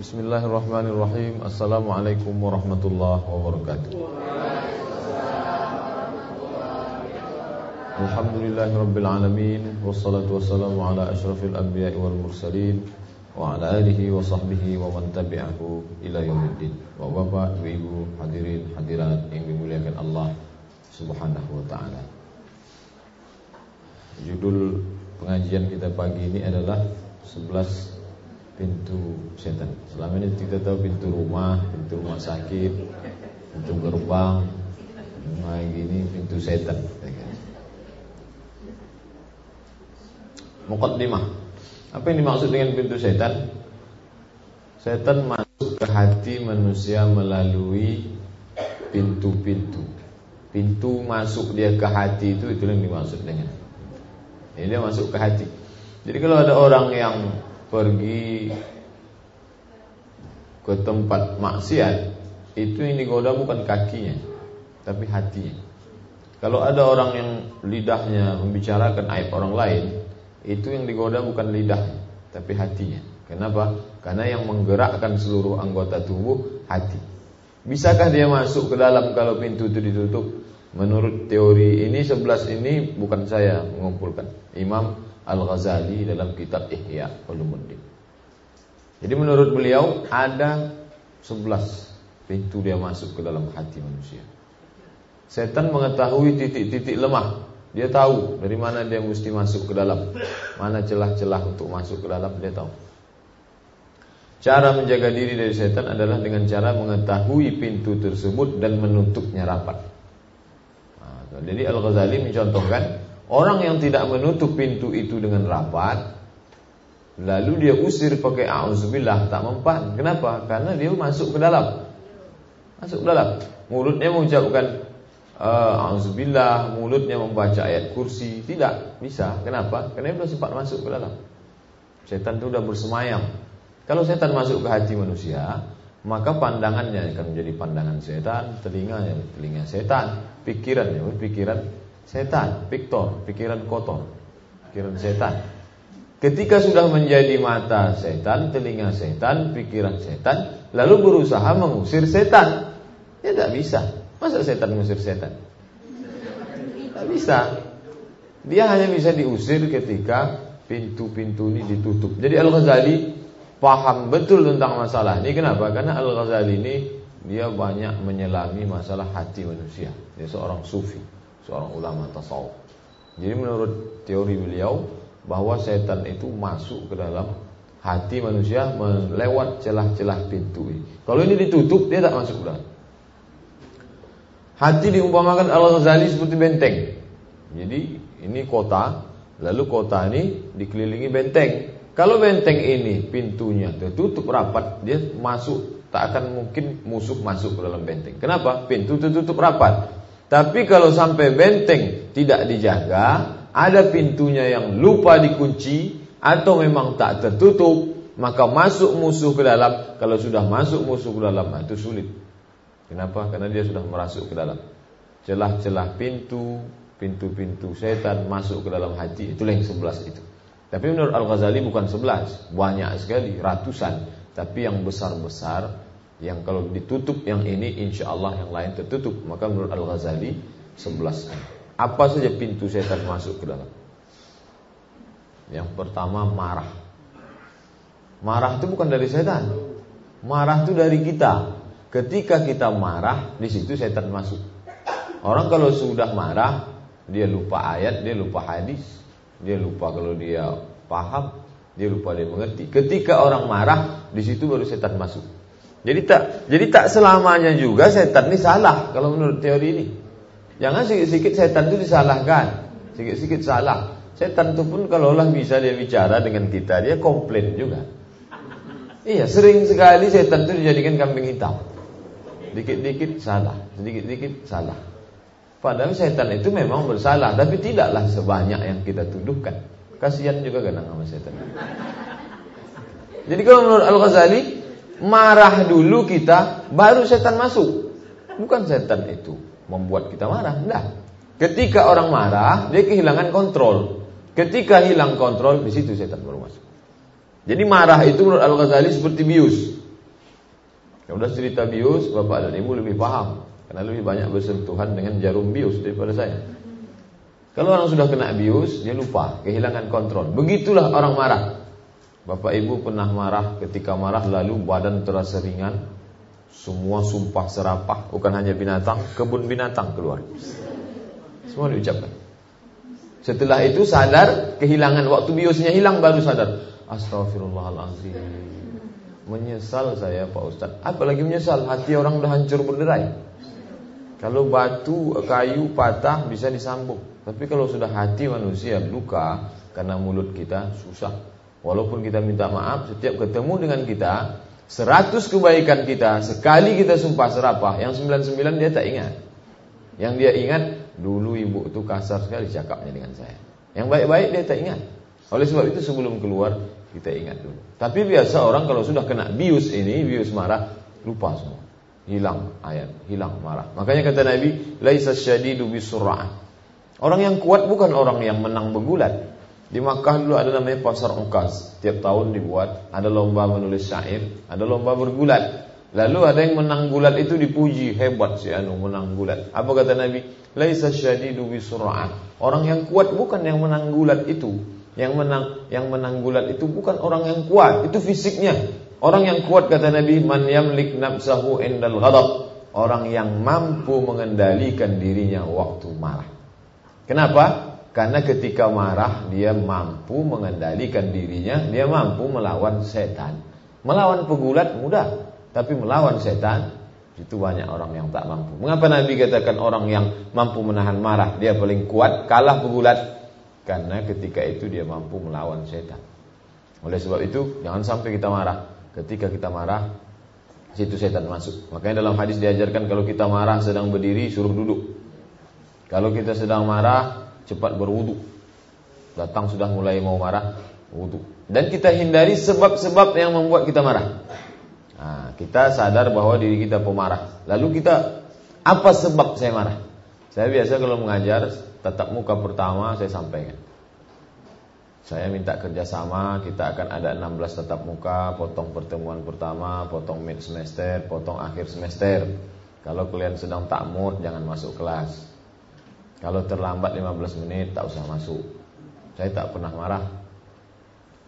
Bismillahirrahmanirrahim. Assalamualaikum warahmatullahi wabarakatuh. Alhamdulillahi rabbil alamin. Wassalatu wassalamu ala ashrafil anbiya wal mursalin Wa ala alihi wa sahbihi wa man tabi'ahu ila yaumiddin. Wa bapak, ibu, hadirin, hadirat yang dimuliakan Allah subhanahu wa ta'ala. Judul pengajian kita pagi ini adalah 11 pintu setan. Selama ini kita tahu pintu rumah, pintu rumah sakit, pintu gerbang, nah gini pintu setan. Mukaddimah. Apa yang dimaksud dengan pintu setan? Setan masuk ke hati manusia melalui pintu-pintu. Pintu masuk dia ke hati itu itu yang dimaksud dengan. Ini dia masuk ke hati. Jadi kalau ada orang yang pergi ke tempat maksiat itu yang digoda bukan kakinya tapi hatinya. Kalau ada orang yang lidahnya membicarakan aib orang lain, itu yang digoda bukan lidahnya tapi hatinya. Kenapa? Karena yang menggerakkan seluruh anggota tubuh hati. Bisakah dia masuk ke dalam kalau pintu itu ditutup? Menurut teori ini sebelas ini bukan saya mengumpulkan. Imam Al-Ghazali dalam kitab Ihya Ulumuddin. Jadi menurut beliau ada 11 pintu dia masuk ke dalam hati manusia. Setan mengetahui titik-titik lemah. Dia tahu dari mana dia mesti masuk ke dalam. Mana celah-celah untuk masuk ke dalam dia tahu. Cara menjaga diri dari setan adalah dengan cara mengetahui pintu tersebut dan menutupnya rapat. Nah, jadi Al-Ghazali mencontohkan Orang yang tidak menutup pintu itu dengan rapat Lalu dia usir pakai a'udzubillah tak mempan. Kenapa? Karena dia masuk ke dalam. Masuk ke dalam. Mulutnya mengucapkan uh, a'udzubillah, mulutnya membaca ayat kursi, tidak bisa. Kenapa? Karena dia sempat masuk ke dalam. Setan itu sudah bersemayam. Kalau setan masuk ke hati manusia, maka pandangannya akan menjadi pandangan setan, telinganya telinga setan, pikirannya pikiran setan, piktor, pikiran kotor, pikiran setan. Ketika sudah menjadi mata setan, telinga setan, pikiran setan, lalu berusaha mengusir setan. Ya tidak bisa. Masa setan mengusir setan? Tidak bisa. Dia hanya bisa diusir ketika pintu-pintu ini ditutup. Jadi Al-Ghazali paham betul tentang masalah ini. Kenapa? Karena Al-Ghazali ini dia banyak menyelami masalah hati manusia. Dia seorang sufi seorang ulama tasawuf. Jadi menurut teori beliau bahwa setan itu masuk ke dalam hati manusia melewat celah-celah pintu ini. Kalau ini ditutup dia tak masuk ke dalam. Hati diumpamakan Al-Ghazali seperti benteng. Jadi ini kota, lalu kota ini dikelilingi benteng. Kalau benteng ini pintunya tertutup rapat, dia masuk tak akan mungkin musuh masuk ke dalam benteng. Kenapa? Pintu tertutup rapat. Tapi kalau sampai benteng tidak dijaga, ada pintunya yang lupa dikunci atau memang tak tertutup, maka masuk musuh ke dalam. Kalau sudah masuk musuh ke dalam, itu sulit. Kenapa? Karena dia sudah merasuk ke dalam. Celah-celah pintu, pintu-pintu setan masuk ke dalam hati, itulah yang sebelas itu. Tapi menurut Al-Ghazali bukan sebelas, banyak sekali, ratusan. Tapi yang besar-besar yang kalau ditutup yang ini insya Allah yang lain tertutup. Maka menurut Al Ghazali sebelas apa saja pintu setan masuk ke dalam? Yang pertama marah. Marah itu bukan dari setan. Marah itu dari kita. Ketika kita marah di situ setan masuk. Orang kalau sudah marah dia lupa ayat dia lupa hadis. Dia lupa kalau dia paham dia lupa dia mengerti. Ketika orang marah di situ baru setan masuk jadi tak jadi tak selamanya juga setan ini salah kalau menurut teori ini. Jangan sedikit-sedikit setan itu disalahkan. Sedikit-sedikit salah. Setan itu pun kalau Allah bisa dia bicara dengan kita, dia komplain juga. Iya, sering sekali setan itu dijadikan kambing hitam. Dikit-dikit salah, sedikit-dikit salah. Padahal setan itu memang bersalah, tapi tidaklah sebanyak yang kita tuduhkan. Kasihan juga kan sama setan. Jadi kalau menurut Al-Ghazali, marah dulu kita, baru setan masuk. Bukan setan itu membuat kita marah, enggak. Ketika orang marah, dia kehilangan kontrol. Ketika hilang kontrol, di situ setan baru masuk. Jadi marah itu menurut Al-Ghazali seperti bius. Kalau udah cerita bius, bapak dan ibu lebih paham karena lebih banyak bersentuhan dengan jarum bius daripada saya. Kalau orang sudah kena bius, dia lupa, kehilangan kontrol. Begitulah orang marah. Bapak ibu pernah marah, ketika marah lalu badan terasa ringan, semua sumpah serapah, bukan hanya binatang, kebun binatang keluar. Semua diucapkan. Setelah itu sadar, kehilangan waktu biusnya hilang baru sadar. Astagfirullahaladzim. Menyesal saya Pak Ustaz. Apalagi menyesal, hati orang udah hancur berderai. Kalau batu, kayu patah bisa disambung. Tapi kalau sudah hati manusia luka karena mulut kita susah. Walaupun kita minta maaf, setiap ketemu dengan kita, seratus kebaikan kita, sekali kita sumpah serapah, yang sembilan sembilan dia tak ingat. Yang dia ingat, dulu ibu itu kasar sekali cakapnya dengan saya. Yang baik-baik dia tak ingat. Oleh sebab itu sebelum keluar, kita ingat dulu. Tapi biasa orang kalau sudah kena bius ini, bius marah, lupa semua hilang ayat, hilang marah. Makanya kata Nabi, laisa syadidu bisur'ah. Orang yang kuat bukan orang yang menang bergulat. Di Makkah dulu ada namanya pasar ungkas. Tiap tahun dibuat, ada lomba menulis syair, ada lomba bergulat. Lalu ada yang menang gulat itu dipuji, hebat si anu menang gulat. Apa kata Nabi? Laisa syadidu bisur'ah. Orang yang kuat bukan yang menang gulat itu. Yang menang yang menang gulat itu bukan orang yang kuat, itu fisiknya. Orang yang kuat kata Nabi man yamlik nafsahu indal ghadab. Orang yang mampu mengendalikan dirinya waktu marah. Kenapa? Karena ketika marah dia mampu mengendalikan dirinya, dia mampu melawan setan. Melawan pegulat mudah, tapi melawan setan itu banyak orang yang tak mampu. Mengapa Nabi katakan orang yang mampu menahan marah dia paling kuat, kalah pegulat? Karena ketika itu dia mampu melawan setan. Oleh sebab itu jangan sampai kita marah. Ketika kita marah, situ setan masuk. Makanya dalam hadis diajarkan kalau kita marah sedang berdiri suruh duduk. Kalau kita sedang marah cepat berwudu. Datang sudah mulai mau marah, wudu. Dan kita hindari sebab-sebab yang membuat kita marah. Nah, kita sadar bahwa diri kita pemarah. Lalu kita apa sebab saya marah? Saya biasa kalau mengajar tatap muka pertama saya sampaikan. Saya minta kerjasama, kita akan ada 16 tetap muka, potong pertemuan pertama, potong mid semester, potong akhir semester. Kalau kalian sedang tak mood, jangan masuk kelas. Kalau terlambat 15 menit, tak usah masuk. Saya tak pernah marah.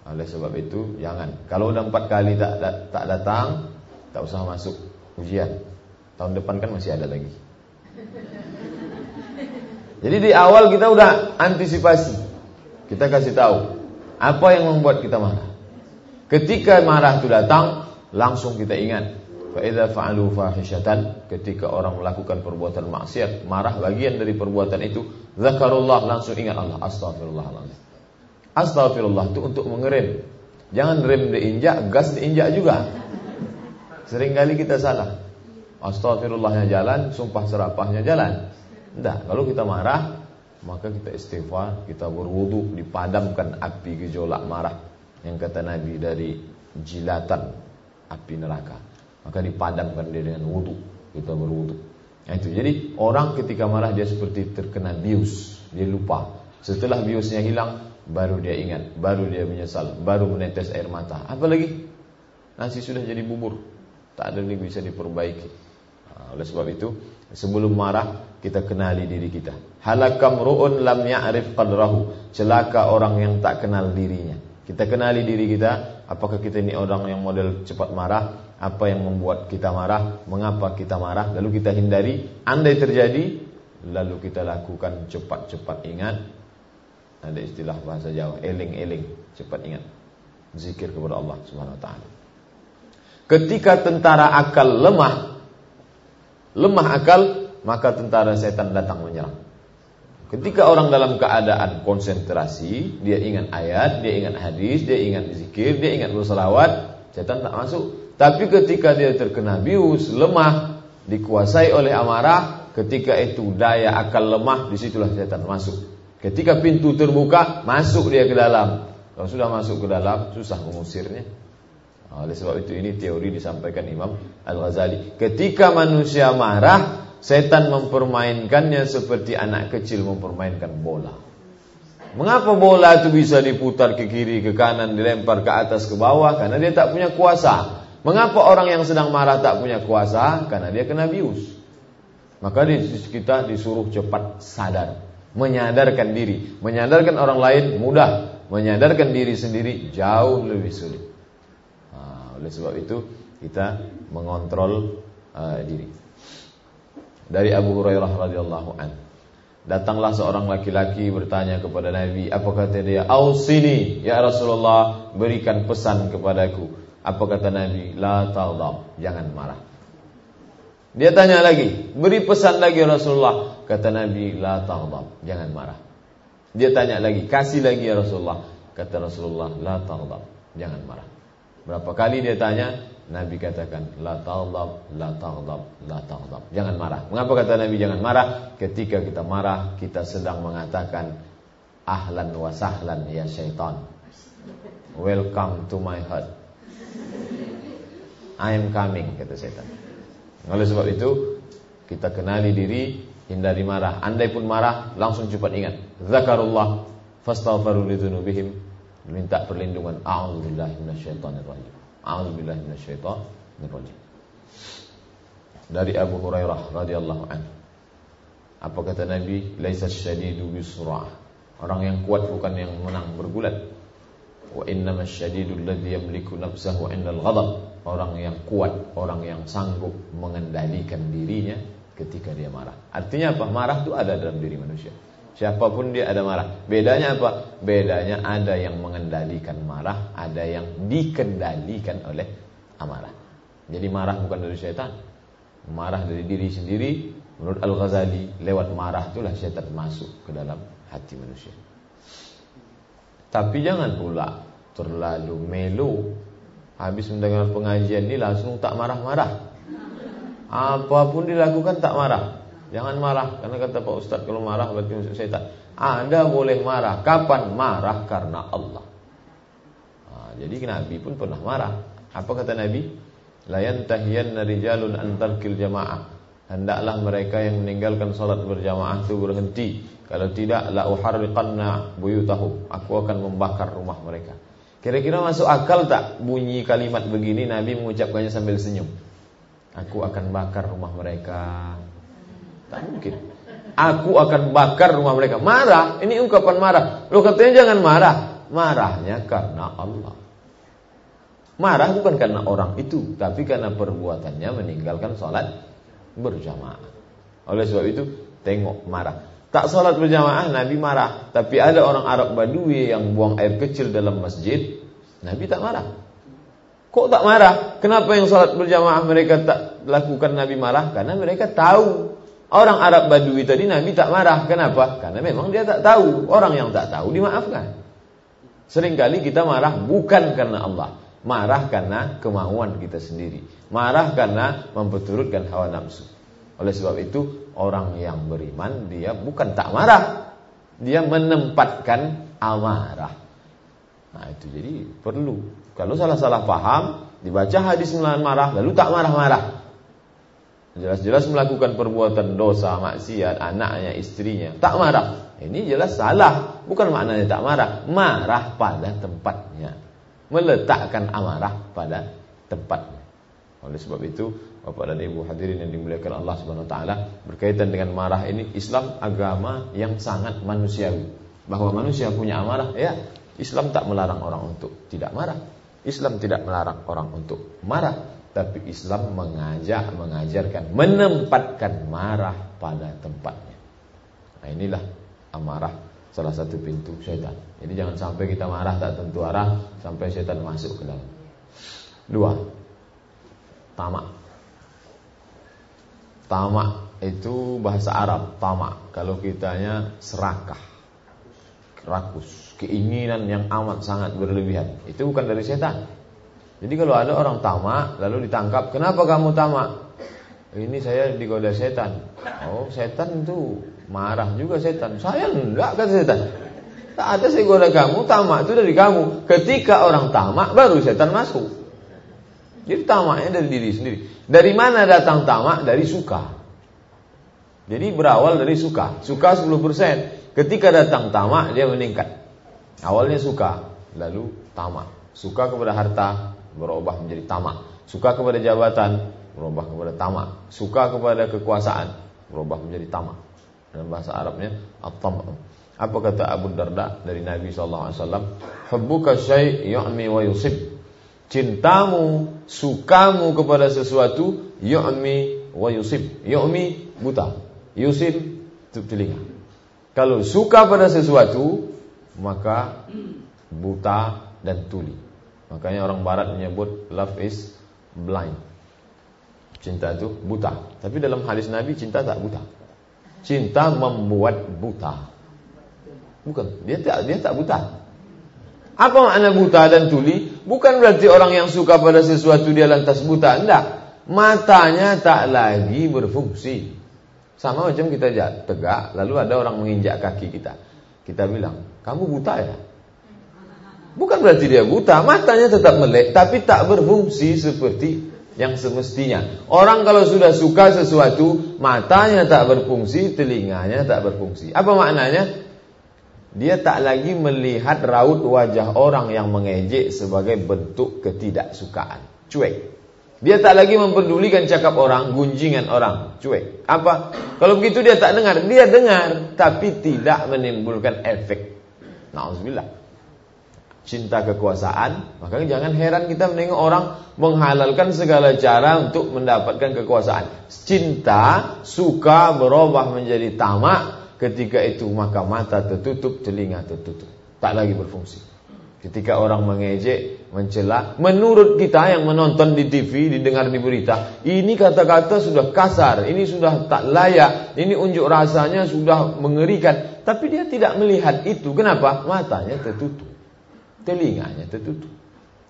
Oleh sebab itu, jangan. Kalau udah empat kali tak, tak datang, tak usah masuk ujian. Tahun depan kan masih ada lagi. Jadi di awal kita udah antisipasi. Kita kasih tahu apa yang membuat kita marah. Ketika marah itu datang, langsung kita ingat. Faida fa'alu fahishatan ketika orang melakukan perbuatan maksiat, marah bagian dari perbuatan itu, zakarullah langsung ingat Allah. Astagfirullahaladzim. Astagfirullah itu untuk mengerem. Jangan rem diinjak, gas diinjak juga. Seringkali kita salah. Astagfirullahnya jalan, sumpah serapahnya jalan. Tidak, kalau kita marah, maka kita istighfar, kita berwudu, dipadamkan api gejolak marah yang kata Nabi dari jilatan api neraka. Maka dipadamkan dia dengan wudu, kita berwudu. Nah, itu. Jadi orang ketika marah dia seperti terkena bius, dia lupa. Setelah biusnya hilang, baru dia ingat, baru dia menyesal, baru menetes air mata. Apalagi nasi sudah jadi bubur, tak ada lagi bisa diperbaiki. Nah, oleh sebab itu, sebelum marah kita kenali diri kita. Halakam ru'un lam ya'rif qadrahu. Celaka orang yang tak kenal dirinya. Kita kenali diri kita, apakah kita ini orang yang model cepat marah, apa yang membuat kita marah, mengapa kita marah, lalu kita hindari. Andai terjadi, lalu kita lakukan cepat-cepat ingat. Ada istilah bahasa Jawa, eling-eling, cepat ingat. Zikir kepada Allah Subhanahu wa taala. Ketika tentara akal lemah, lemah akal maka tentara setan datang menyerang. Ketika orang dalam keadaan konsentrasi, dia ingat ayat, dia ingat hadis, dia ingat zikir, dia ingat berselawat, setan tak masuk. Tapi ketika dia terkena bius, lemah, dikuasai oleh amarah, ketika itu daya akal lemah, di situlah setan masuk. Ketika pintu terbuka, masuk dia ke dalam. Kalau sudah masuk ke dalam, susah mengusirnya. Oleh sebab itu ini teori disampaikan Imam Al-Ghazali. Ketika manusia marah, Setan mempermainkannya seperti anak kecil mempermainkan bola. Mengapa bola itu bisa diputar ke kiri, ke kanan, dilempar ke atas, ke bawah? Karena dia tak punya kuasa. Mengapa orang yang sedang marah tak punya kuasa? Karena dia kena bius. Maka kita disuruh cepat sadar, menyadarkan diri, menyadarkan orang lain mudah, menyadarkan diri sendiri jauh lebih sulit. Nah, oleh sebab itu kita mengontrol uh, diri. Dari Abu Hurairah radhiyallahu anhu Datanglah seorang laki-laki bertanya kepada Nabi, apa kata dia? Ausini, ya Rasulullah, berikan pesan kepadaku. Apa kata Nabi? La taghdab, jangan marah. Dia tanya lagi, beri pesan lagi ya Rasulullah. Kata Nabi, la taghdab, jangan marah. Dia tanya lagi, kasih lagi ya Rasulullah. Kata Rasulullah, la taghdab, jangan marah. Berapa kali dia tanya, Nabi katakan la taghdab, la taghdab, la taghdab. Jangan marah. Mengapa kata Nabi jangan marah? Ketika kita marah, kita sedang mengatakan ahlan wa sahlan ya syaitan. Welcome to my heart. I am coming kata syaitan. Oleh sebab itu, kita kenali diri, hindari marah. Andai pun marah, langsung cepat ingat. Zakarullah fastaghfiru lidzunubihim. Minta perlindungan. A'udzubillahi minasyaitonir. A'udzubillahi Dari Abu Hurairah radhiyallahu anhu. Apa kata Nabi? Laisa syadidu. Orang yang kuat bukan yang menang bergulat. Wa innamas syadidu alladhi yamliku nafsahu 'indal ghadab. Orang yang kuat, orang yang sanggup mengendalikan dirinya ketika dia marah. Artinya apa? Marah itu ada dalam diri manusia. Siapa pun dia ada marah. Bedanya apa? Bedanya ada yang mengendalikan marah, ada yang dikendalikan oleh amarah. Jadi marah bukan dari syaitan. Marah dari diri sendiri. Menurut Al-Ghazali, lewat marah itulah syaitan masuk ke dalam hati manusia. Tapi jangan pula terlalu melo. Habis mendengar pengajian ini langsung tak marah-marah. Apa pun dilakukan tak marah. Jangan marah karena kata Pak Ustadz kalau marah berarti masuk setan. Anda boleh marah. Kapan marah? Karena Allah. Nah, jadi Nabi pun pernah marah. Apa kata Nabi? Layan tahiyan rijalun antarkil jamaah. Hendaklah mereka yang meninggalkan salat berjamaah itu berhenti. Kalau tidak, la uharriqanna buyutahum. Aku akan membakar rumah mereka. Kira-kira masuk akal tak bunyi kalimat begini Nabi mengucapkannya sambil senyum? Aku akan bakar rumah mereka. Tak mungkin. Aku akan bakar rumah mereka. Marah. Ini ungkapan marah. Lo katanya jangan marah. Marahnya karena Allah. Marah bukan karena orang itu, tapi karena perbuatannya meninggalkan sholat berjamaah. Oleh sebab itu, tengok marah. Tak sholat berjamaah, Nabi marah. Tapi ada orang Arab Badui yang buang air kecil dalam masjid, Nabi tak marah. Kok tak marah? Kenapa yang sholat berjamaah mereka tak lakukan Nabi marah? Karena mereka tahu Orang Arab Badui tadi Nabi tak marah. Kenapa? Karena memang dia tak tahu. Orang yang tak tahu dimaafkan. Seringkali kita marah bukan karena Allah. Marah karena kemauan kita sendiri. Marah karena memperturutkan hawa nafsu. Oleh sebab itu, orang yang beriman dia bukan tak marah. Dia menempatkan amarah. Nah itu jadi perlu. Kalau salah-salah paham, dibaca hadis marah, lalu tak marah-marah. Jelas-jelas melakukan perbuatan dosa, maksiat, anaknya, istrinya. Tak marah. Ini jelas salah. Bukan maknanya tak marah. Marah pada tempatnya. Meletakkan amarah pada tempatnya. Oleh sebab itu, Bapak dan Ibu hadirin yang dimuliakan Allah Subhanahu wa taala, berkaitan dengan marah ini Islam agama yang sangat manusiawi. Bahwa manusia punya amarah, ya, Islam tak melarang orang untuk tidak marah. Islam tidak melarang orang untuk marah. Tapi Islam mengajak, mengajarkan, menempatkan marah pada tempatnya. Nah inilah amarah salah satu pintu syaitan. Jadi jangan sampai kita marah tak tentu arah sampai syaitan masuk ke dalam. Dua, tamak. Tamak itu bahasa Arab, tamak. Kalau kitanya serakah, rakus, keinginan yang amat sangat berlebihan. Itu bukan dari setan. Jadi kalau ada orang tamak lalu ditangkap, kenapa kamu tamak? Ini saya digoda setan. Oh, setan itu marah juga setan. Saya enggak kata setan. Tak ada saya goda kamu, tamak itu dari kamu. Ketika orang tamak baru setan masuk. Jadi tamaknya dari diri sendiri. Dari mana datang tamak? Dari suka. Jadi berawal dari suka. Suka 10%. Ketika datang tamak dia meningkat. Awalnya suka, lalu tamak. Suka kepada harta, berubah menjadi tamak. Suka kepada jabatan, berubah kepada tamak. Suka kepada kekuasaan, berubah menjadi tamak. Dalam bahasa Arabnya at-tam'. Apa kata Abu Darda dari Nabi sallallahu alaihi wasallam? Hubbuka syai' yu'mi wa yusib. Cintamu, sukamu kepada sesuatu yu'mi wa yusib. Yu'mi buta, yusib telinga. Kalau suka pada sesuatu maka buta dan tuli. Makanya orang barat menyebut love is blind. Cinta itu buta. Tapi dalam hadis Nabi cinta tak buta. Cinta membuat buta. Bukan, dia tak dia tak buta. Apa makna buta dan tuli? Bukan berarti orang yang suka pada sesuatu dia lantas buta, enggak. Matanya tak lagi berfungsi. Sama macam kita tegak, lalu ada orang menginjak kaki kita. Kita bilang, "Kamu buta ya?" Bukan berarti dia buta, matanya tetap melek tapi tak berfungsi seperti yang semestinya. Orang kalau sudah suka sesuatu, matanya tak berfungsi, telinganya tak berfungsi. Apa maknanya? Dia tak lagi melihat raut wajah orang yang mengejek sebagai bentuk ketidaksukaan. Cuek. Dia tak lagi memperdulikan cakap orang, gunjingan orang. Cuek. Apa? Kalau begitu dia tak dengar. Dia dengar, tapi tidak menimbulkan efek. Nauzubillah cinta kekuasaan, maka jangan heran kita menengok orang menghalalkan segala cara untuk mendapatkan kekuasaan. Cinta, suka berubah menjadi tamak, ketika itu maka mata tertutup, telinga tertutup. Tak lagi berfungsi. Ketika orang mengejek, mencela, menurut kita yang menonton di TV, didengar di berita, ini kata-kata sudah kasar, ini sudah tak layak, ini unjuk rasanya sudah mengerikan. Tapi dia tidak melihat itu. Kenapa? Matanya tertutup telinganya tertutup.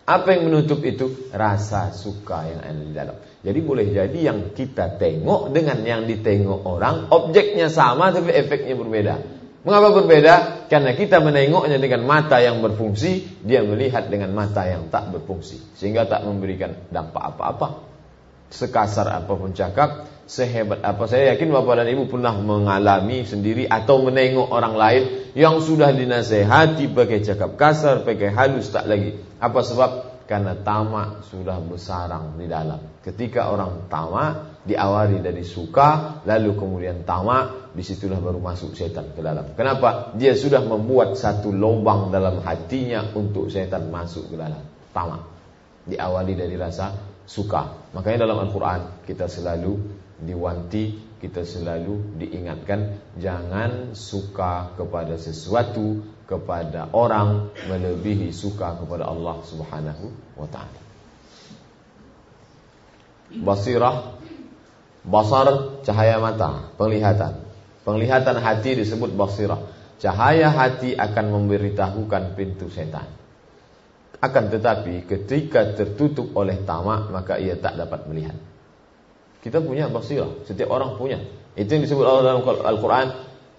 Apa yang menutup itu? Rasa suka yang ada di dalam. Jadi boleh jadi yang kita tengok dengan yang ditengok orang, objeknya sama tapi efeknya berbeda. Mengapa berbeda? Karena kita menengoknya dengan mata yang berfungsi, dia melihat dengan mata yang tak berfungsi. Sehingga tak memberikan dampak apa-apa. Sekasar apa pun cakap, sehebat apa. Saya yakin Bapak dan Ibu pernah mengalami sendiri atau menengok orang lain yang sudah dinasehati pakai cakap kasar, pakai halus tak lagi. Apa sebab? Karena tamak sudah bersarang di dalam. Ketika orang tamak diawali dari suka, lalu kemudian tamak, di situlah baru masuk setan ke dalam. Kenapa? Dia sudah membuat satu lubang dalam hatinya untuk setan masuk ke dalam. Tamak. Diawali dari rasa suka. Makanya dalam Al-Quran kita selalu diwanti kita selalu diingatkan jangan suka kepada sesuatu kepada orang melebihi suka kepada Allah Subhanahu wa taala. Basirah basar cahaya mata, penglihatan. Penglihatan hati disebut basirah. Cahaya hati akan memberitahukan pintu setan. Akan tetapi ketika tertutup oleh tamak maka ia tak dapat melihat. Kita punya basirah, setiap orang punya. Itu yang disebut Allah dalam Al-Qur'an,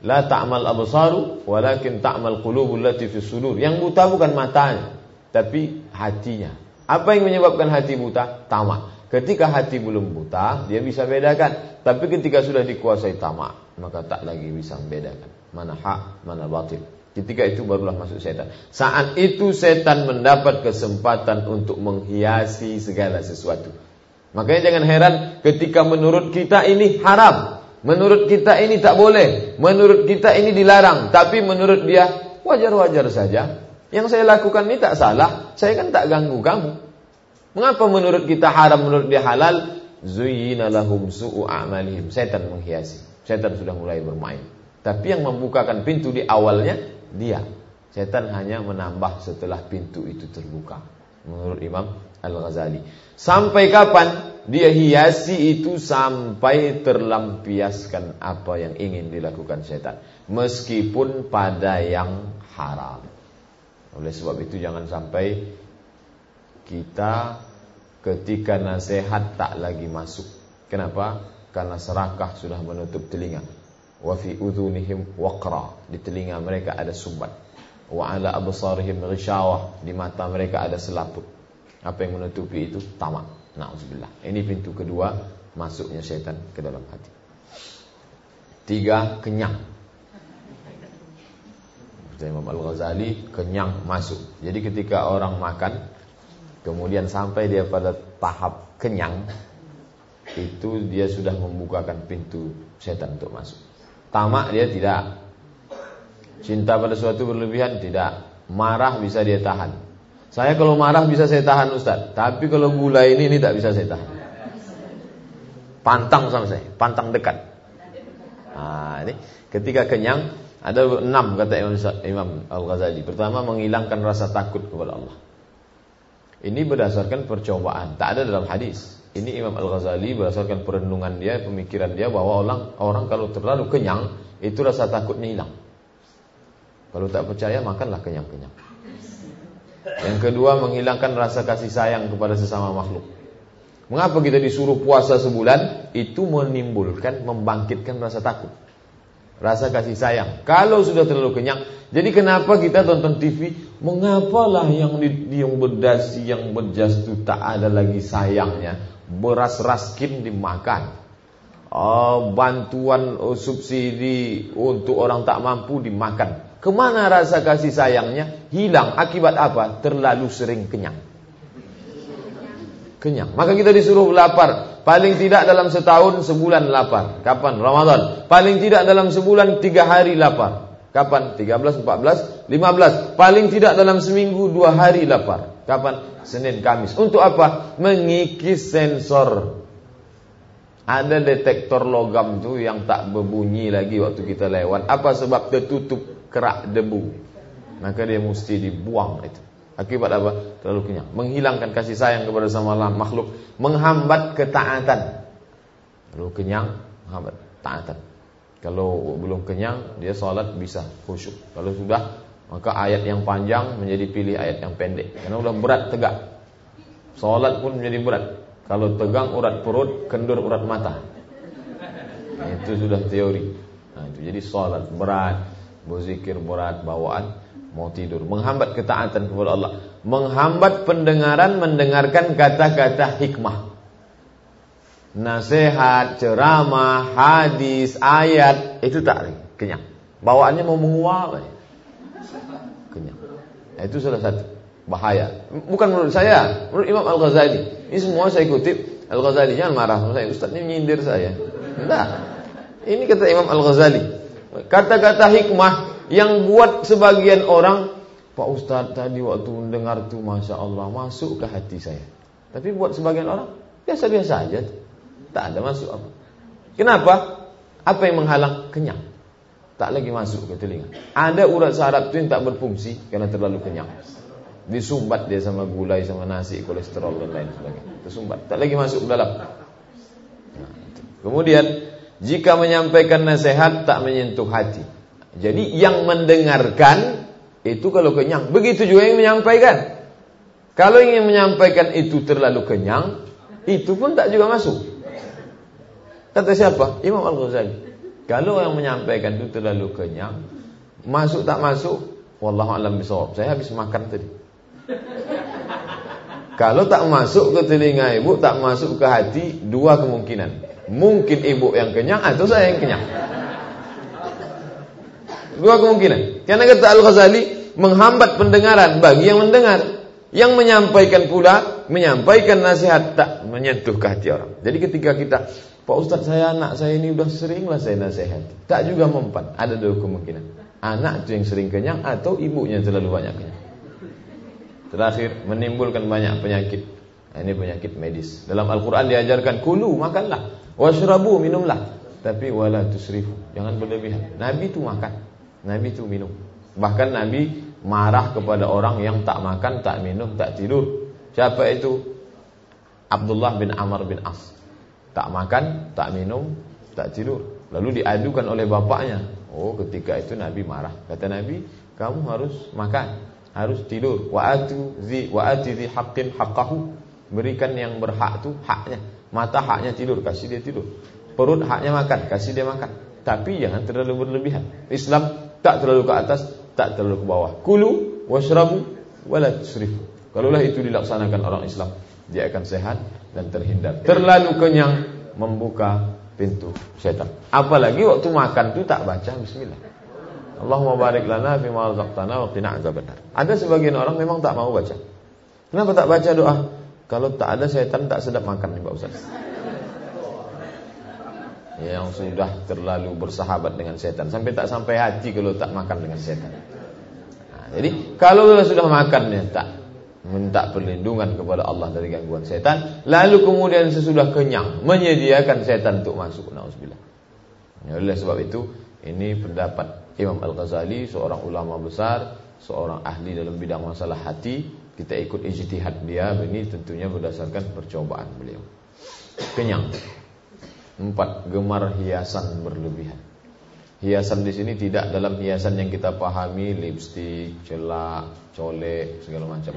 la ta'mal absaru walakin ta'mal qulubul lati fi sudur. Yang buta bukan matanya, tapi hatinya. Apa yang menyebabkan hati buta? Tamak. Ketika hati belum buta, dia bisa bedakan. Tapi ketika sudah dikuasai tamak, maka tak lagi bisa membedakan mana hak, mana batil. Ketika itu barulah masuk setan. Saat itu setan mendapat kesempatan untuk menghiasi segala sesuatu. Makanya jangan heran ketika menurut kita ini haram. Menurut kita ini tak boleh. Menurut kita ini dilarang. Tapi menurut dia wajar-wajar saja. Yang saya lakukan ini tak salah. Saya kan tak ganggu kamu. Mengapa menurut kita haram, menurut dia halal? Zuyina lahum su'u a'malihim. Setan menghiasi. Setan sudah mulai bermain. Tapi yang membukakan pintu di awalnya dia. Setan hanya menambah setelah pintu itu terbuka. Menurut Imam Al-Ghazali. Sampai kapan? Dia hiasi itu sampai terlampiaskan apa yang ingin dilakukan setan. Meskipun pada yang haram. Oleh sebab itu jangan sampai kita ketika nasihat tak lagi masuk. Kenapa? Karena serakah sudah menutup telinga. Wa fi udhunihim waqra. Di telinga mereka ada sumbat. Wa ala absarihim ghishawah. Di mata mereka ada selaput. Apa yang menutupi itu? Tamak. Na'udzubillah. Ini pintu kedua masuknya setan ke dalam hati. Tiga, kenyang. Kata Imam Al-Ghazali, kenyang masuk. Jadi ketika orang makan, kemudian sampai dia pada tahap kenyang, itu dia sudah membukakan pintu setan untuk masuk. Tamak dia tidak. Cinta pada suatu berlebihan tidak. Marah bisa dia tahan. Saya kalau marah bisa saya tahan Ustaz. Tapi kalau gula ini ini tak bisa saya tahan. Pantang sama saya, pantang dekat. Nah, ini ketika kenyang ada enam kata Imam, Al Ghazali. Pertama menghilangkan rasa takut kepada Allah. Ini berdasarkan percobaan, tak ada dalam hadis. Ini Imam Al Ghazali berdasarkan perenungan dia, pemikiran dia bahwa orang orang kalau terlalu kenyang itu rasa takutnya hilang. Kalau tak percaya makanlah kenyang-kenyang. Yang kedua menghilangkan rasa kasih sayang kepada sesama makhluk. Mengapa kita disuruh puasa sebulan? Itu menimbulkan, membangkitkan rasa takut. Rasa kasih sayang. Kalau sudah terlalu kenyang, jadi kenapa kita tonton TV? Mengapalah yang di, yang berdasi, yang berjas itu tak ada lagi sayangnya. Beras raskin dimakan. Oh, bantuan oh, subsidi untuk orang tak mampu dimakan. Ke mana rasa kasih sayangnya? Hilang. Akibat apa? Terlalu sering kenyang. Kenyang. Maka kita disuruh lapar. Paling tidak dalam setahun sebulan lapar. Kapan? Ramadan. Paling tidak dalam sebulan tiga hari lapar. Kapan? 13, 14, 15. Paling tidak dalam seminggu dua hari lapar. Kapan? Senin, Kamis. Untuk apa? Mengikis sensor. Ada detektor logam tu yang tak berbunyi lagi waktu kita lewat. Apa sebab tertutup? kerak debu. Maka dia mesti dibuang itu. Akibat apa? Terlalu kenyang. Menghilangkan kasih sayang kepada sama makhluk. Menghambat ketaatan. Terlalu kenyang, menghambat taatan. Kalau belum kenyang, dia salat bisa khusyuk. Kalau sudah, maka ayat yang panjang menjadi pilih ayat yang pendek. Karena sudah berat tegak. Salat pun menjadi berat. Kalau tegang urat perut, kendur urat mata. Itu sudah teori. Nah, itu jadi salat berat berzikir berat bawaan mau tidur. Menghambat ketaatan kepada Allah. Menghambat pendengaran mendengarkan kata-kata hikmah. Nasihat ceramah hadis ayat itu tak kenyang. Bawaannya mau menguap kenyang. Nah, itu salah satu bahaya. Bukan menurut saya menurut Imam Al Ghazali ini semua saya kutip. Al Ghazali jangan marah sama saya Ustaz. Ini nyindir saya. Enggak. Ini kata Imam Al Ghazali Kata-kata hikmah yang buat sebagian orang Pak Ustadz tadi waktu mendengar itu Masya Allah masuk ke hati saya. Tapi buat sebagian orang Biasa-biasa aja Tak ada masuk apa. Kenapa? Apa yang menghalang? Kenyang. Tak lagi masuk ke telinga. Ada urat saraf itu yang tak berfungsi Karena terlalu kenyang Disumbat dia sama gulai, sama nasi, kolesterol dan lain sebagainya Tersumbat, tak lagi masuk ke dalam nah, Kemudian jika menyampaikan nasihat tak menyentuh hati. Jadi yang mendengarkan itu kalau kenyang. Begitu juga yang menyampaikan. Kalau ingin menyampaikan itu terlalu kenyang, itu pun tak juga masuk. Kata siapa? Imam Al-Ghazali. Kalau yang menyampaikan itu terlalu kenyang, masuk tak masuk, wallahu alam bisawab. Saya habis makan tadi. Kalau tak masuk ke telinga ibu, tak masuk ke hati, dua kemungkinan. Mungkin ibu yang kenyang atau saya yang kenyang. Dua kemungkinan. Karena kata Al-Ghazali menghambat pendengaran bagi yang mendengar. Yang menyampaikan pula menyampaikan nasihat tak menyentuh ke hati orang. Jadi ketika kita Pak Ustadz saya anak saya ini udah sering lah saya nasihat. Tak juga mempan. Ada dua kemungkinan. Anak itu yang sering kenyang atau ibunya terlalu banyak kenyang. Terakhir menimbulkan banyak penyakit. Ini penyakit medis. Dalam Al-Quran diajarkan kulu makanlah. Washrabu minumlah. Tapi wala tusrifu. Jangan berlebihan. Nabi itu makan. Nabi itu minum. Bahkan Nabi marah kepada orang yang tak makan, tak minum, tak tidur. Siapa itu? Abdullah bin Amr bin As. Tak makan, tak minum, tak tidur. Lalu diadukan oleh bapaknya. Oh, ketika itu Nabi marah. Kata Nabi, kamu harus makan, harus tidur. Wa atu zi wa ati zi haqqin haqqahu. Berikan yang berhak itu haknya. Mata haknya tidur, kasih dia tidur. Perut haknya makan, kasih dia makan. Tapi jangan terlalu berlebihan. Islam tak terlalu ke atas, tak terlalu ke bawah. Kulu washrabu wala tusrifu. Kalaulah itu dilaksanakan orang Islam, dia akan sehat dan terhindar. Terlalu kenyang membuka pintu setan. Apalagi waktu makan itu tak baca bismillah. Allahumma barik lana fi ma razaqtana wa qina azabannar. Ada sebagian orang memang tak mau baca. Kenapa tak baca doa? Kalau tak ada setan tak sedap makan nih Pak Ustaz. Yang sudah terlalu bersahabat dengan setan sampai tak sampai hati kalau tak makan dengan setan. Nah, jadi kalau sudah makan ya tak minta perlindungan kepada Allah dari gangguan setan, lalu kemudian sesudah kenyang menyediakan setan untuk masuk. Nauzubillah. Ya, oleh sebab itu ini pendapat Imam Al-Ghazali seorang ulama besar, seorang ahli dalam bidang masalah hati. Kita ikut ijtihad dia ini tentunya berdasarkan percobaan beliau. Kenyang. Empat gemar hiasan berlebihan. Hiasan di sini tidak dalam hiasan yang kita pahami lipstik, celak, colek, segala macam.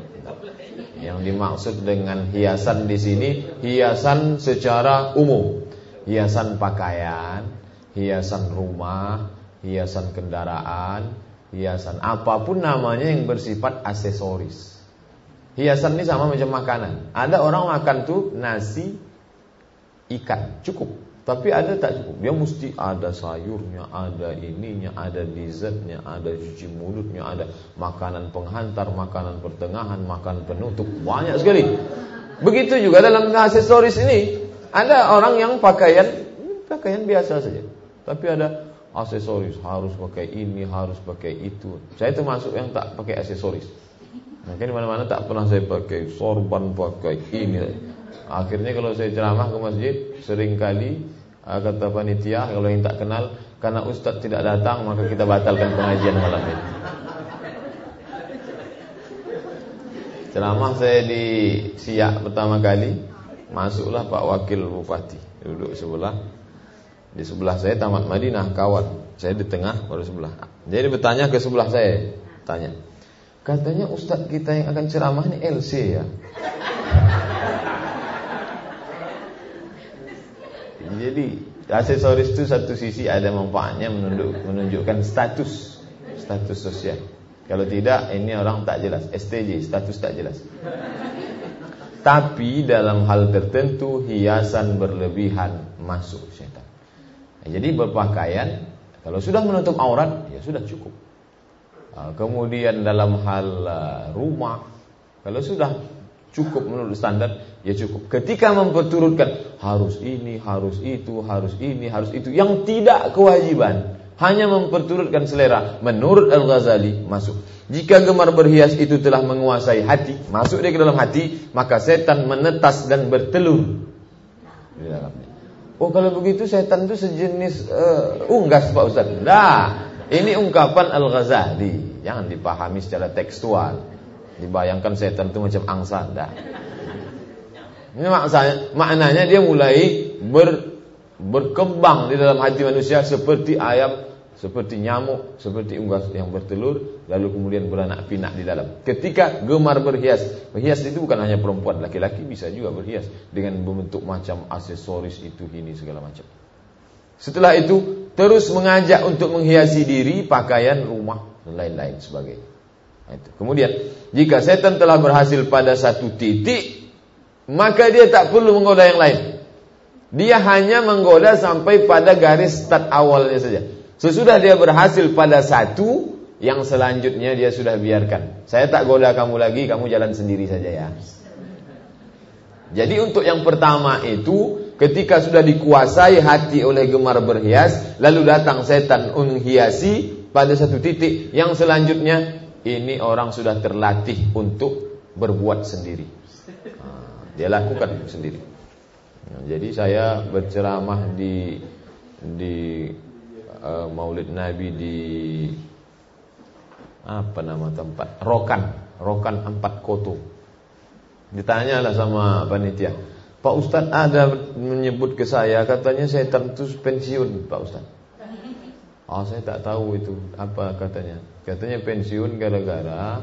Yang dimaksud dengan hiasan di sini hiasan secara umum. Hiasan pakaian, hiasan rumah, hiasan kendaraan, hiasan apa pun namanya yang bersifat aksesoris. Hiasan ini sama macam makanan. Ada orang makan tuh nasi ikan cukup, tapi ada tak cukup. Dia mesti ada sayurnya, ada ininya, ada dessertnya, ada cuci mulutnya, ada makanan penghantar, makanan pertengahan, makanan penutup, banyak sekali. Begitu juga dalam aksesoris ini ada orang yang pakaian pakaian biasa saja. Tapi ada aksesoris, harus pakai ini, harus pakai itu. Saya termasuk yang tak pakai aksesoris. Mungkin mana-mana tak pernah saya pakai sorban, pakai ini. Akhirnya kalau saya ceramah ke masjid, sering kali ah, kata panitia kalau yang tak kenal, karena ustaz tidak datang maka kita batalkan pengajian malam ini. Ceramah saya di Siak pertama kali, masuklah Pak Wakil Bupati duduk sebelah di sebelah saya Tamat Madinah kawan. Saya di tengah baru sebelah. Jadi bertanya ke sebelah saya, tanya. Katanya ustadz kita yang akan ceramah ini LC ya. Jadi aksesoris itu satu sisi ada manfaatnya menunjukkan status status sosial. Kalau tidak ini orang tak jelas, STJ status tak jelas. Tapi dalam hal tertentu hiasan berlebihan masuk syaitan. Jadi berpakaian kalau sudah menutup aurat ya sudah cukup. Ah, kemudian dalam hal ah, rumah kalau sudah cukup menurut standar ya cukup. Ketika memperturutkan harus ini, harus itu, harus ini, harus itu yang tidak kewajiban, hanya memperturutkan selera menurut Al-Ghazali masuk. Jika gemar berhias itu telah menguasai hati, masuk dia ke dalam hati, maka setan menetas dan bertelur di dalamnya. Oh kalau begitu setan itu sejenis uh, unggas Pak Ustaz. Nah, ini ungkapan Al-Ghazali. Jangan dipahami secara tekstual. Dibayangkan setan itu macam angsa. Nah. Ini maksanya, maknanya dia mulai ber, berkembang di dalam hati manusia seperti ayam seperti nyamuk, seperti unggas yang bertelur, lalu kemudian beranak pinak di dalam. Ketika gemar berhias, berhias itu bukan hanya perempuan, laki-laki bisa juga berhias dengan membentuk macam aksesoris itu ini segala macam. Setelah itu terus mengajak untuk menghiasi diri, pakaian, rumah dan lain-lain sebagainya. Nah, itu. Kemudian jika setan telah berhasil pada satu titik, maka dia tak perlu menggoda yang lain. Dia hanya menggoda sampai pada garis start awalnya saja. Sesudah dia berhasil pada satu, yang selanjutnya dia sudah biarkan. Saya tak goda kamu lagi, kamu jalan sendiri saja ya. Jadi untuk yang pertama itu, ketika sudah dikuasai hati oleh gemar berhias, lalu datang setan menghiasi pada satu titik, yang selanjutnya ini orang sudah terlatih untuk berbuat sendiri. Dia lakukan sendiri. Jadi saya berceramah di di uh, Maulid Nabi di apa nama tempat? Rokan. Rokan Empat Koto. Ditanyalah sama panitia. Pak Ustadz ada menyebut ke saya katanya saya tentu pensiun Pak Ustadz. Oh saya tak tahu itu apa katanya. Katanya pensiun gara-gara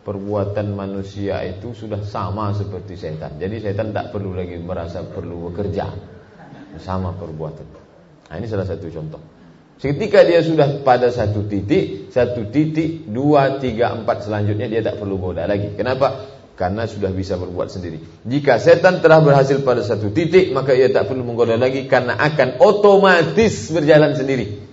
perbuatan manusia itu sudah sama seperti setan. Jadi setan tak perlu lagi merasa perlu bekerja. Sama perbuatan. Nah ini salah satu contoh Ketika dia sudah pada satu titik, satu titik, dua, tiga, empat selanjutnya dia tak perlu goda lagi. Kenapa? Karena sudah bisa berbuat sendiri. Jika setan telah berhasil pada satu titik, maka ia tak perlu menggoda lagi karena akan otomatis berjalan sendiri.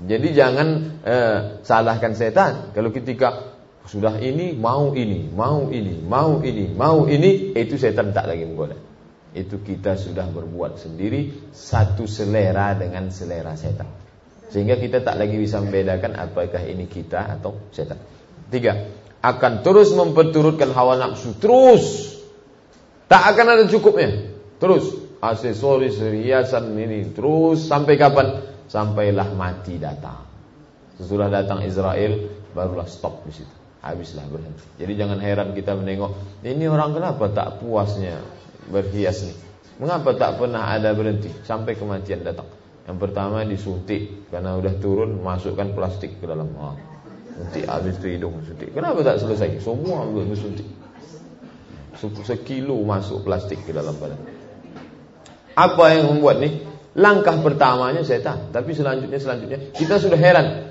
Jadi jangan eh, salahkan setan. Kalau ketika Sudah ini mau ini, mau ini, mau ini, mau ini, itu setan tak lagi menggoda. Itu kita sudah berbuat sendiri satu selera dengan selera setan. Sehingga kita tak lagi bisa membedakan apakah ini kita atau setan. Tiga, akan terus memperturutkan hawa nafsu terus. Tak akan ada cukupnya. Terus aksesoris, hiasan ini terus sampai kapan? Sampailah mati datang. Sesudah datang Israel, barulah stop di situ habislah berhenti. Jadi jangan heran kita menengok ini orang kenapa tak puasnya berhias nih. Mengapa tak pernah ada berhenti sampai kematian datang? Yang pertama disuntik karena udah turun masukkan plastik ke dalam. Oh, suntik habis itu hidung suntik. Kenapa tak selesai? Semua bersuntik. Sekilo masuk plastik ke dalam badan. Apa yang membuat nih? Langkah pertamanya setan, tapi selanjutnya selanjutnya kita sudah heran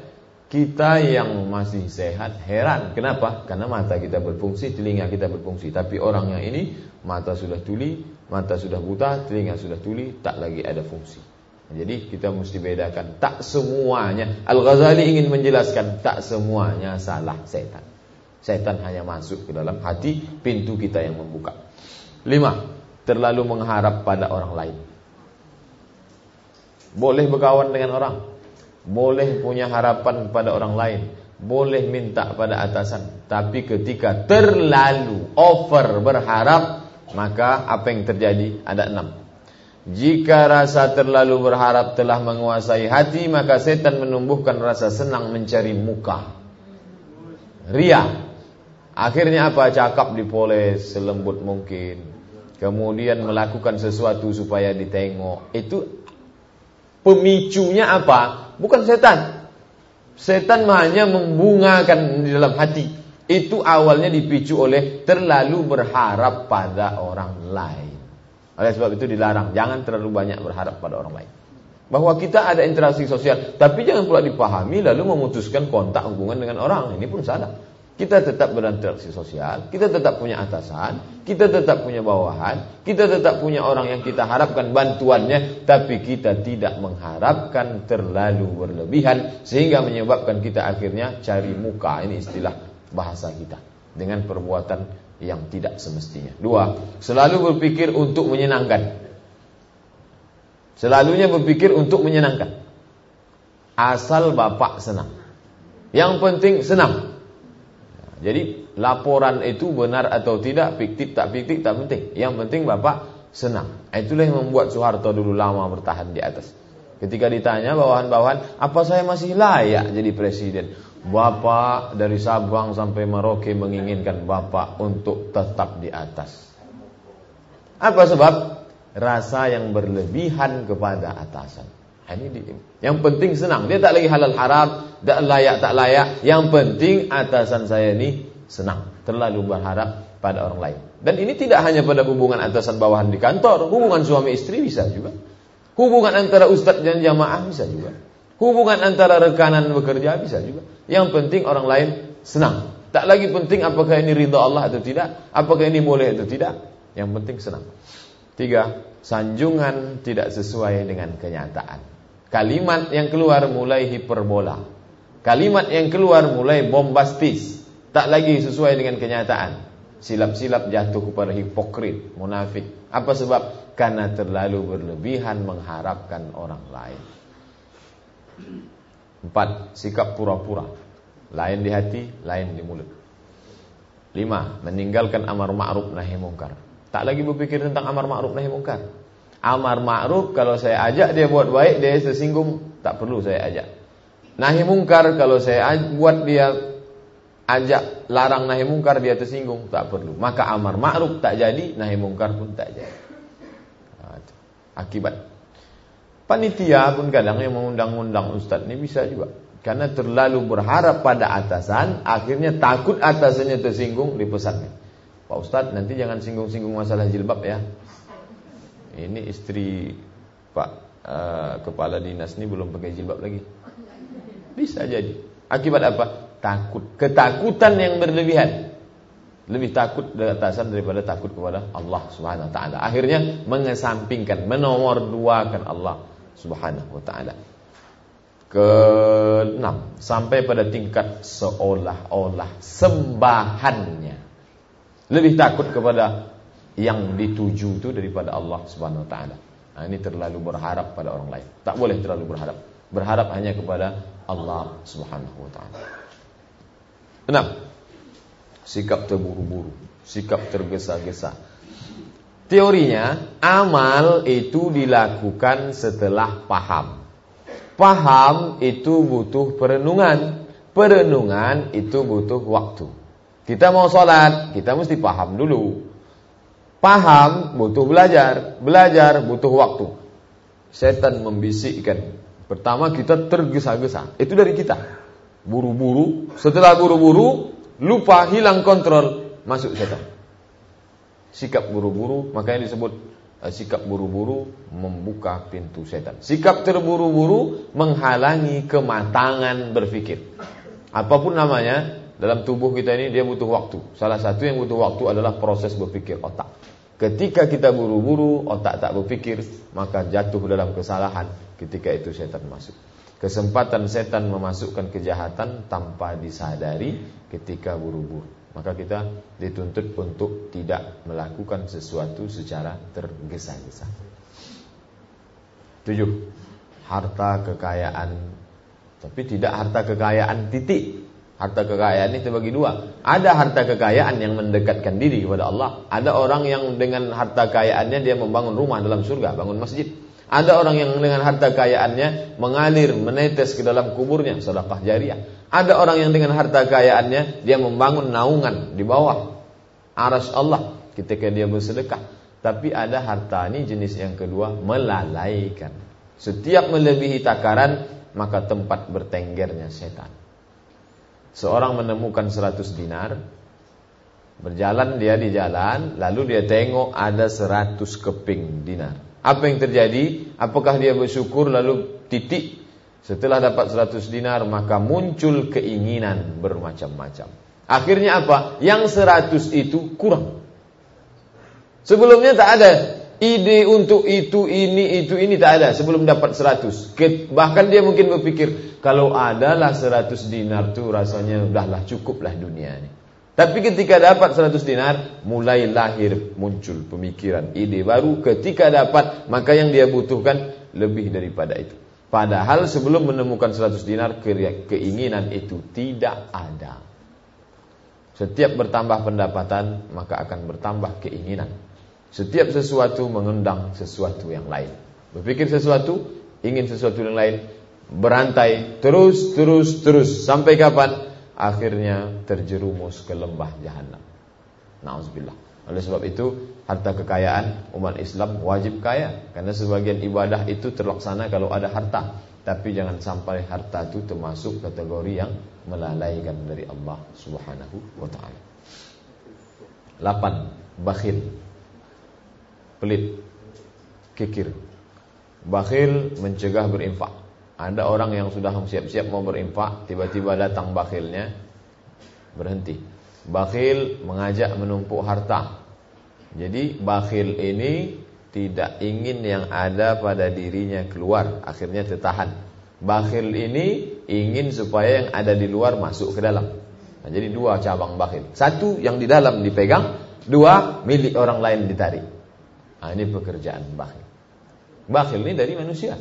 kita yang masih sehat heran. Kenapa? Karena mata kita berfungsi, telinga kita berfungsi. Tapi orang yang ini mata sudah tuli, mata sudah buta, telinga sudah tuli, tak lagi ada fungsi. Jadi kita mesti bedakan tak semuanya. Al-Ghazali ingin menjelaskan tak semuanya salah setan. Setan hanya masuk ke dalam hati, pintu kita yang membuka. Lima, terlalu mengharap pada orang lain. Boleh berkawan dengan orang, boleh punya harapan pada orang lain, boleh minta pada atasan, tapi ketika terlalu over berharap, maka apa yang terjadi? Ada enam. Jika rasa terlalu berharap telah menguasai hati, maka setan menumbuhkan rasa senang mencari muka. Ria. Akhirnya apa? Cakap dipoles selembut mungkin. Kemudian melakukan sesuatu supaya ditengok. Itu pemicunya apa? bukan setan. Setan hanya membungakan di dalam hati. Itu awalnya dipicu oleh terlalu berharap pada orang lain. Oleh sebab itu dilarang, jangan terlalu banyak berharap pada orang lain. Bahwa kita ada interaksi sosial, tapi jangan pula dipahami lalu memutuskan kontak hubungan dengan orang. Ini pun salah. Kita tetap berinteraksi sosial, kita tetap punya atasan, kita tetap punya bawahan, kita tetap punya orang yang kita harapkan bantuannya, tapi kita tidak mengharapkan terlalu berlebihan sehingga menyebabkan kita akhirnya cari muka. Ini istilah bahasa kita dengan perbuatan yang tidak semestinya. Dua, selalu berpikir untuk menyenangkan. Selalunya berpikir untuk menyenangkan. Asal bapak senang. Yang penting senang. Jadi laporan itu benar atau tidak, fiktif tak fiktif tak penting. Yang penting Bapak senang. Itulah yang membuat Soeharto dulu lama bertahan di atas. Ketika ditanya bawahan-bawahan, apa saya masih layak jadi presiden? Bapak dari Sabang sampai Merauke menginginkan Bapak untuk tetap di atas. Apa sebab? Rasa yang berlebihan kepada atasan. Ini di, yang penting senang. Dia tak lagi halal haram, tak layak tak layak. Yang penting atasan saya ini senang. Terlalu berharap pada orang lain. Dan ini tidak hanya pada hubungan atasan bawahan di kantor, hubungan suami istri bisa juga. Hubungan antara ustadz dan jamaah bisa juga. Hubungan antara rekanan bekerja bisa juga. Yang penting orang lain senang. Tak lagi penting apakah ini ridha Allah atau tidak, apakah ini boleh atau tidak. Yang penting senang. Tiga, sanjungan tidak sesuai dengan kenyataan. Kalimat yang keluar mulai hiperbola. Kalimat yang keluar mulai bombastis. Tak lagi sesuai dengan kenyataan. Silap-silap jatuh kepada hipokrit, munafik. Apa sebab? Karena terlalu berlebihan mengharapkan orang lain. Empat, sikap pura-pura. Lain di hati, lain di mulut. Lima, meninggalkan amar ma'ruf nahi mungkar. Tak lagi berpikir tentang amar ma'ruf nahi mungkar. Amar ma'ruf kalau saya ajak dia buat baik dia tersinggung, tak perlu saya ajak. Nahi mungkar kalau saya buat dia ajak larang nahi mungkar dia tersinggung, tak perlu. Maka amar ma'ruf tak jadi, nahi mungkar pun tak jadi. Akibat panitia pun kadang yang mengundang-undang ustaz ini bisa juga. Karena terlalu berharap pada atasan, akhirnya takut atasannya tersinggung dipesankan. Pak Ustadz nanti jangan singgung-singgung masalah jilbab ya ini istri Pak uh, kepala dinas ini belum pakai jilbab lagi. Bisa jadi. Akibat apa? Takut. Ketakutan yang berlebihan. Lebih takut dari atasan daripada takut kepada Allah Subhanahu wa taala. Akhirnya mengesampingkan, menomor duakan Allah Subhanahu wa taala. Keenam, sampai pada tingkat seolah-olah sembahannya lebih takut kepada yang dituju itu daripada Allah Subhanahu wa taala. Nah, ini terlalu berharap pada orang lain. Tak boleh terlalu berharap. Berharap hanya kepada Allah Subhanahu wa taala. Enam. Sikap terburu-buru, sikap tergesa-gesa. Teorinya, amal itu dilakukan setelah paham. Paham itu butuh perenungan. Perenungan itu butuh waktu. Kita mau sholat, kita mesti paham dulu. Paham butuh belajar, belajar butuh waktu. Setan membisikkan. Pertama kita tergesa-gesa, itu dari kita. Buru-buru, setelah buru-buru, lupa hilang kontrol, masuk setan. Sikap buru-buru, makanya disebut Eh, sikap buru-buru membuka pintu setan. Sikap terburu-buru menghalangi kematangan berpikir. Apa pun namanya, dalam tubuh kita ini dia butuh waktu. Salah satu yang butuh waktu adalah proses berpikir otak. Ketika kita buru-buru, otak tak berpikir, maka jatuh dalam kesalahan ketika itu setan masuk. Kesempatan setan memasukkan kejahatan tanpa disadari ketika buru-buru maka kita dituntut untuk tidak melakukan sesuatu secara tergesa-gesa. Tujuh, harta kekayaan, tapi tidak harta kekayaan titik. Harta kekayaan ini terbagi dua. Ada harta kekayaan yang mendekatkan diri kepada Allah. Ada orang yang dengan harta kekayaannya dia membangun rumah dalam surga, bangun masjid. Ada orang yang dengan harta kekayaannya mengalir, menetes ke dalam kuburnya, sedekah jariah. Ada orang yang dengan harta kekayaannya dia membangun naungan di bawah aras Allah ketika dia bersedekah. Tapi ada harta ini jenis yang kedua melalaikan. Setiap melebihi takaran maka tempat bertenggernya setan. Seorang menemukan 100 dinar, berjalan dia di jalan, lalu dia tengok ada 100 keping dinar. Apa yang terjadi? Apakah dia bersyukur lalu titik setelah dapat 100 dinar maka muncul keinginan bermacam-macam. Akhirnya apa? Yang 100 itu kurang. Sebelumnya tak ada ide untuk itu, ini, itu, ini tak ada sebelum dapat 100. Bahkan dia mungkin berpikir kalau adalah 100 dinar tuh rasanya udahlah cukuplah dunia ini. Tapi ketika dapat 100 dinar, mulai lahir muncul pemikiran, ide baru. Ketika dapat, maka yang dia butuhkan lebih daripada itu. Padahal sebelum menemukan 100 dinar, keinginan itu tidak ada. Setiap bertambah pendapatan, maka akan bertambah keinginan. Setiap sesuatu mengundang sesuatu yang lain. Berpikir sesuatu, ingin sesuatu yang lain, berantai terus, terus, terus. Sampai kapan? Akhirnya terjerumus ke lembah jahanam. Nauzubillah. Oleh sebab itu, harta kekayaan umat Islam wajib kaya karena sebagian ibadah itu terlaksana kalau ada harta. Tapi jangan sampai harta itu termasuk kategori yang melalaikan dari Allah Subhanahu wa taala. 8. Bakhil. Pelit. Kikir. Bakhil mencegah berinfak. Ada orang yang sudah siap-siap mau berinfak, tiba-tiba datang bakhilnya, berhenti. Bakhil mengajak menumpuk harta. Jadi bakhil ini tidak ingin yang ada pada dirinya keluar, akhirnya tertahan. Bakhil ini ingin supaya yang ada di luar masuk ke dalam. Nah, jadi dua cabang bakhil. Satu yang di dalam dipegang, dua milik orang lain ditarik. Nah, ini pekerjaan bakhil. Bakhil ini dari manusia.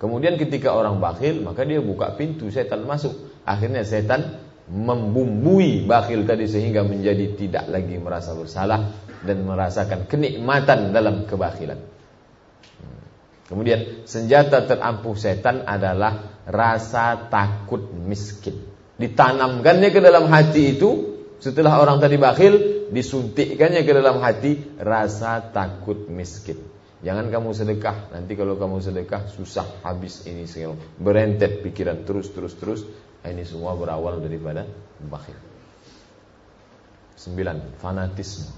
Kemudian ketika orang bakhil, maka dia buka pintu setan masuk. Akhirnya setan membumbui bakhil tadi sehingga menjadi tidak lagi merasa bersalah dan merasakan kenikmatan dalam kebakhilan. Kemudian senjata terampuh setan adalah rasa takut miskin. Ditanamkannya ke dalam hati itu setelah orang tadi bakhil disuntikkannya ke dalam hati rasa takut miskin. Jangan kamu sedekah, nanti kalau kamu sedekah susah habis ini segala. Berentet pikiran terus terus terus. Ini semua berawal daripada bakhil. Sembilan, fanatisme.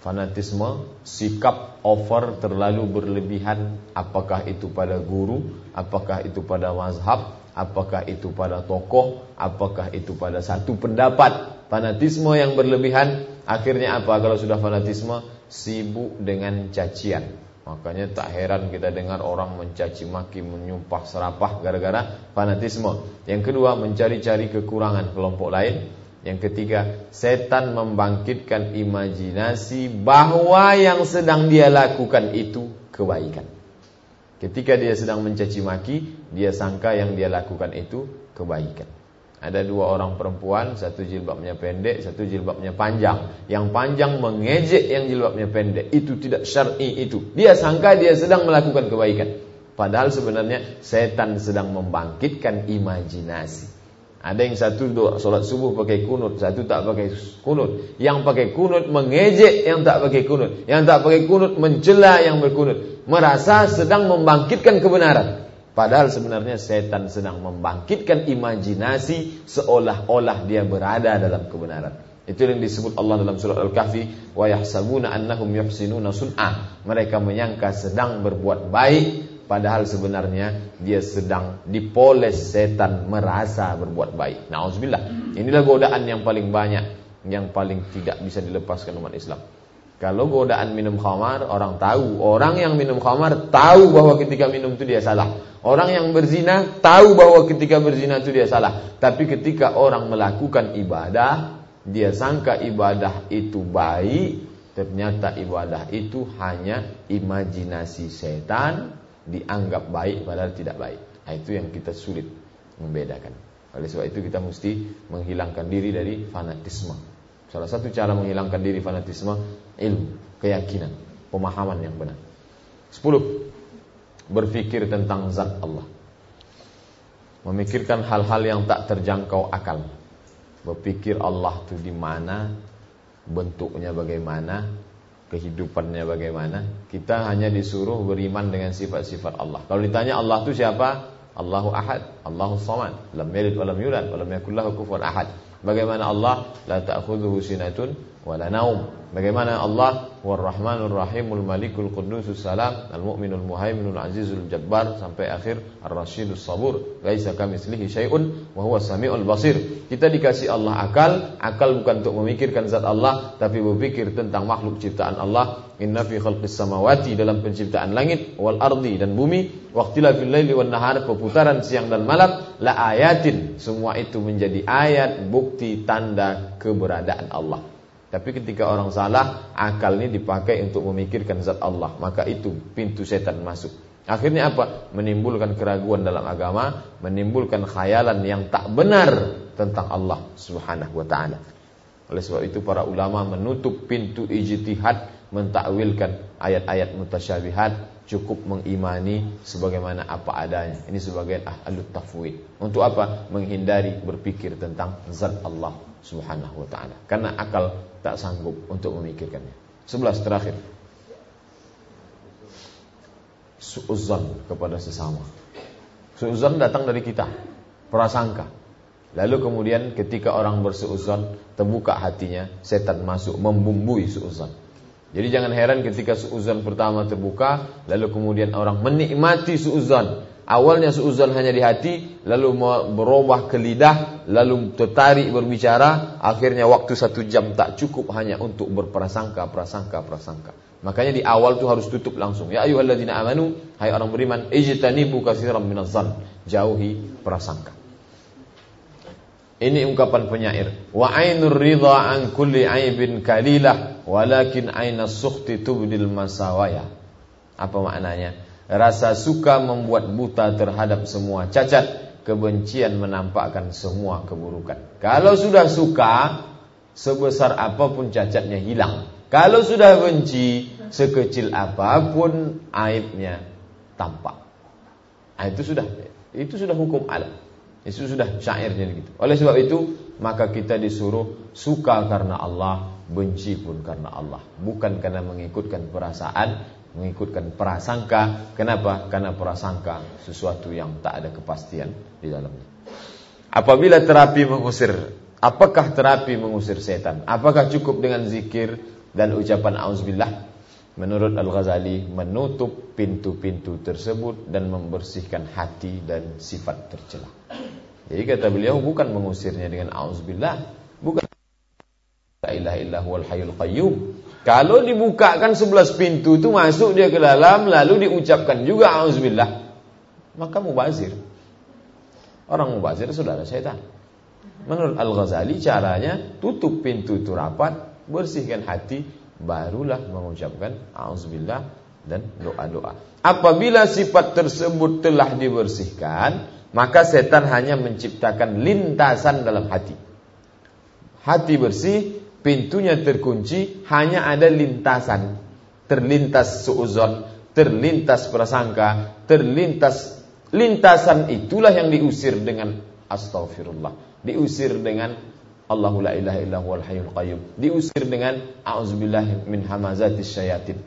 Fanatisme, sikap over terlalu berlebihan, apakah itu pada guru, apakah itu pada mazhab, apakah itu pada tokoh, apakah itu pada satu pendapat. Fanatisme yang berlebihan, akhirnya apa kalau sudah fanatisme? Sibuk dengan cacian. Makanya tak heran kita dengar orang mencaci maki, menyumpah serapah gara-gara fanatisme. Yang kedua, mencari-cari kekurangan kelompok lain. Yang ketiga, setan membangkitkan imajinasi bahwa yang sedang dia lakukan itu kebaikan. Ketika dia sedang mencaci maki, dia sangka yang dia lakukan itu kebaikan. Ada dua orang perempuan, satu jilbabnya pendek, satu jilbabnya panjang. Yang panjang mengejek yang jilbabnya pendek. Itu tidak syar'i itu. Dia sangka dia sedang melakukan kebaikan. Padahal sebenarnya setan sedang membangkitkan imajinasi. Ada yang satu doa solat subuh pakai kunut, satu tak pakai kunut. Yang pakai kunut mengejek yang tak pakai kunut. Yang tak pakai kunut mencela yang berkunut. Merasa sedang membangkitkan kebenaran. Padahal sebenarnya setan sedang membangkitkan imajinasi seolah-olah dia berada dalam kebenaran. Itu yang disebut Allah dalam surat Al-Kahfi, wa yahsabuna annahum yuhsinuna sun'ah. Mereka menyangka sedang berbuat baik padahal sebenarnya dia sedang dipoles setan merasa berbuat baik. Nauzubillah. Inilah godaan yang paling banyak yang paling tidak bisa dilepaskan umat Islam. Kalau godaan minum khamar, orang tahu. Orang yang minum khamar tahu bahwa ketika minum itu dia salah. Orang yang berzina tahu bahwa ketika berzina itu dia salah. Tapi ketika orang melakukan ibadah, dia sangka ibadah itu baik, ternyata ibadah itu hanya imajinasi setan, dianggap baik padahal tidak baik. Nah, itu yang kita sulit membedakan. Oleh sebab itu kita mesti menghilangkan diri dari fanatisme. Salah satu cara menghilangkan diri fanatisme ilmu, keyakinan, pemahaman yang benar. Sepuluh berpikir tentang zat Allah. Memikirkan hal-hal yang tak terjangkau akal. Berpikir Allah itu di mana, bentuknya bagaimana, kehidupannya bagaimana. Kita hanya disuruh beriman dengan sifat-sifat Allah. Kalau ditanya Allah itu siapa? Allahu Ahad, Allahu Samad, lam yalid wa lam yulad wa lam yakul lahu kufuwan ahad. Bagaimana Allah la ta'khudhuhu sinatun wa la naum. Bagaimana Allah War-Rahmanur Rahimul Malikul Qudusus Salam Al-Mu'minul Muhaiminul Azizul Jabbar sampai akhir Ar-Rasyidus Sabur laisa kamitslihi syai'un wa huwa samiul basir. Kita dikasih Allah akal, akal bukan untuk memikirkan zat Allah tapi berpikir tentang makhluk ciptaan Allah. Inna fi khalqis samawati dalam penciptaan langit wal ardi dan bumi, waqtilafil laili wan nahar perputaran siang dan malam la ayatin. Semua itu menjadi ayat bukti tanda keberadaan Allah. Tapi ketika orang salah, akal ini dipakai untuk memikirkan zat Allah, maka itu pintu setan masuk. Akhirnya apa? Menimbulkan keraguan dalam agama, menimbulkan khayalan yang tak benar tentang Allah Subhanahu wa taala. Oleh sebab itu para ulama menutup pintu ijtihad mentakwilkan ayat-ayat mutasyabihat cukup mengimani sebagaimana apa adanya. Ini sebagai ahlut tafwid. Untuk apa? Menghindari berpikir tentang zat Allah Subhanahu wa taala. Karena akal tak sanggup untuk memikirkannya. Sebelas terakhir. Suuzan kepada sesama. Suuzan datang dari kita, prasangka. Lalu kemudian ketika orang bersuuzan, terbuka hatinya, setan masuk membumbui suuzan. Jadi jangan heran ketika suuzan pertama terbuka, lalu kemudian orang menikmati suuzan, Awalnya seuzon hanya di hati, lalu berubah ke lidah, lalu tertarik berbicara, akhirnya waktu satu jam tak cukup hanya untuk berprasangka, prasangka, prasangka. Makanya di awal itu harus tutup langsung. Ya ayyuhalladzina amanu, hai orang beriman, ijtanibu katsiran minadh Jauhi prasangka. Ini ungkapan penyair. Wa ainur ridha an kulli aibin kalilah, walakin ainas sukhti tubdil masawaya. Apa maknanya? Rasa suka membuat buta terhadap semua cacat. Kebencian menampakkan semua keburukan. Kalau sudah suka Sebesar apa pun cacatnya hilang. Kalau sudah benci Sekecil apa pun aibnya tampak. Nah, Itu sudah. Itu sudah hukum alam. Itu sudah syairnya gitu. Oleh sebab itu Maka kita disuruh suka karena Allah Benci pun karena Allah. Bukan karena mengikutkan perasaan mengikutkan prasangka. Kenapa? Karena prasangka sesuatu yang tak ada kepastian di dalamnya. Apabila terapi mengusir, apakah terapi mengusir setan? Apakah cukup dengan zikir dan ucapan auzubillah? Menurut Al-Ghazali menutup pintu-pintu tersebut dan membersihkan hati dan sifat tercela. Jadi kata beliau bukan mengusirnya dengan auzubillah, bukan la ilaha illallah wal hayyul qayyum, Kalau dibukakan sebelas pintu itu masuk dia ke dalam lalu diucapkan juga auzubillah, maka mubazir. Orang mubazir saudara setan. Menurut Al-Ghazali caranya tutup pintu itu rapat, bersihkan hati, barulah mengucapkan auzubillah dan doa-doa. Apabila sifat tersebut telah dibersihkan, maka setan hanya menciptakan lintasan dalam hati. Hati bersih, pintunya terkunci, hanya ada lintasan. Terlintas suuzon, terlintas prasangka, terlintas lintasan itulah yang diusir dengan astaghfirullah. Diusir dengan Allahu la ilaha hayyul qayyum. Diusir dengan auzubillahi min hamazatis syayatin.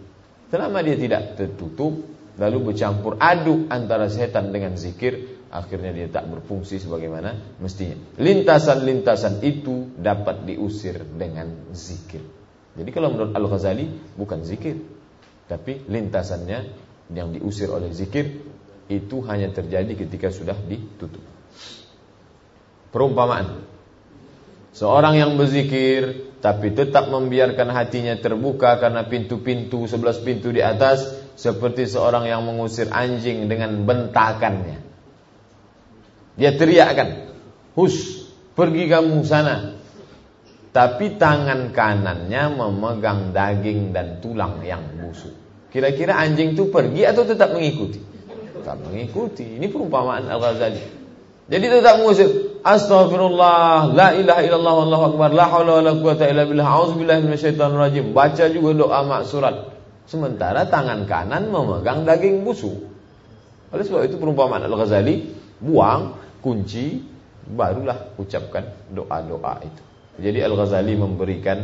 Selama dia tidak tertutup, lalu bercampur aduk antara setan dengan zikir, akhirnya dia tak berfungsi sebagaimana mestinya. Lintasan-lintasan itu dapat diusir dengan zikir. Jadi kalau menurut Al-Ghazali bukan zikir, tapi lintasannya yang diusir oleh zikir itu hanya terjadi ketika sudah ditutup. Perumpamaan. Seorang yang berzikir tapi tetap membiarkan hatinya terbuka karena pintu-pintu sebelas pintu di atas seperti seorang yang mengusir anjing dengan bentakannya. Dia teriakkan, "Hus, pergi kamu sana." Tapi tangan kanannya memegang daging dan tulang yang busuk. Kira-kira anjing itu pergi atau tetap mengikuti? Tetap mengikuti. Ini perumpamaan Al-Ghazali. Jadi tetap mengusir. Astaghfirullah, la ilaha illallah wallahu akbar, la haula wala quwata illa billah, auzubillahi minasyaitonir rajim. Baca juga doa maksurat. Sementara tangan kanan memegang daging busuk. Oleh sebab itu perumpamaan Al-Ghazali, buang kunci, barulah ucapkan doa-doa itu. Jadi Al-Ghazali memberikan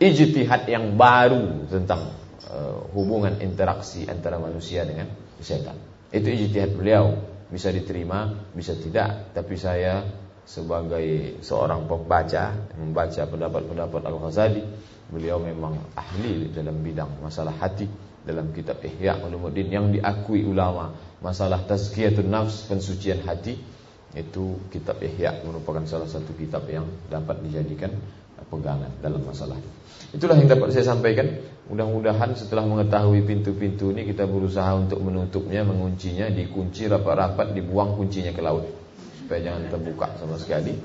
ijtihad yang baru tentang uh, hubungan interaksi antara manusia dengan setan. Itu ijtihad beliau, bisa diterima, bisa tidak, tapi saya sebagai seorang pembaca membaca pendapat-pendapat Al-Ghazali beliau memang ahli dalam bidang masalah hati dalam kitab Ihya Ulumuddin yang diakui ulama masalah tazkiyatun nafs pensucian hati itu kitab Ihya merupakan salah satu kitab yang dapat dijadikan pegangan dalam masalah. Itulah yang dapat saya sampaikan. Mudah-mudahan setelah mengetahui pintu-pintu ini kita berusaha untuk menutupnya, menguncinya, dikunci rapat-rapat, dibuang kuncinya ke laut supaya jangan terbuka sama sekali.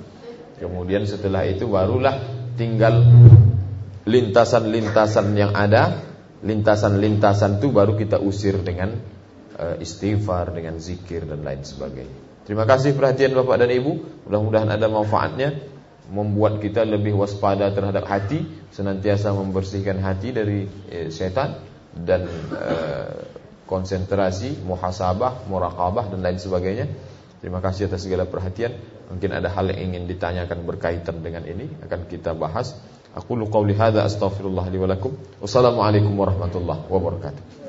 Kemudian setelah itu barulah tinggal lintasan-lintasan yang ada, lintasan-lintasan itu baru kita usir dengan uh, istighfar, dengan zikir dan lain sebagainya. Terima kasih perhatian Bapak dan Ibu. Mudah-mudahan ada manfaatnya membuat kita lebih waspada terhadap hati, senantiasa membersihkan hati dari eh, setan dan eh, konsentrasi, muhasabah, muraqabah dan lain sebagainya. Terima kasih atas segala perhatian. Mungkin ada hal yang ingin ditanyakan berkaitan dengan ini akan kita bahas. Aku lu qauli hadza astaghfirullah li wa lakum. Wassalamualaikum warahmatullahi wabarakatuh.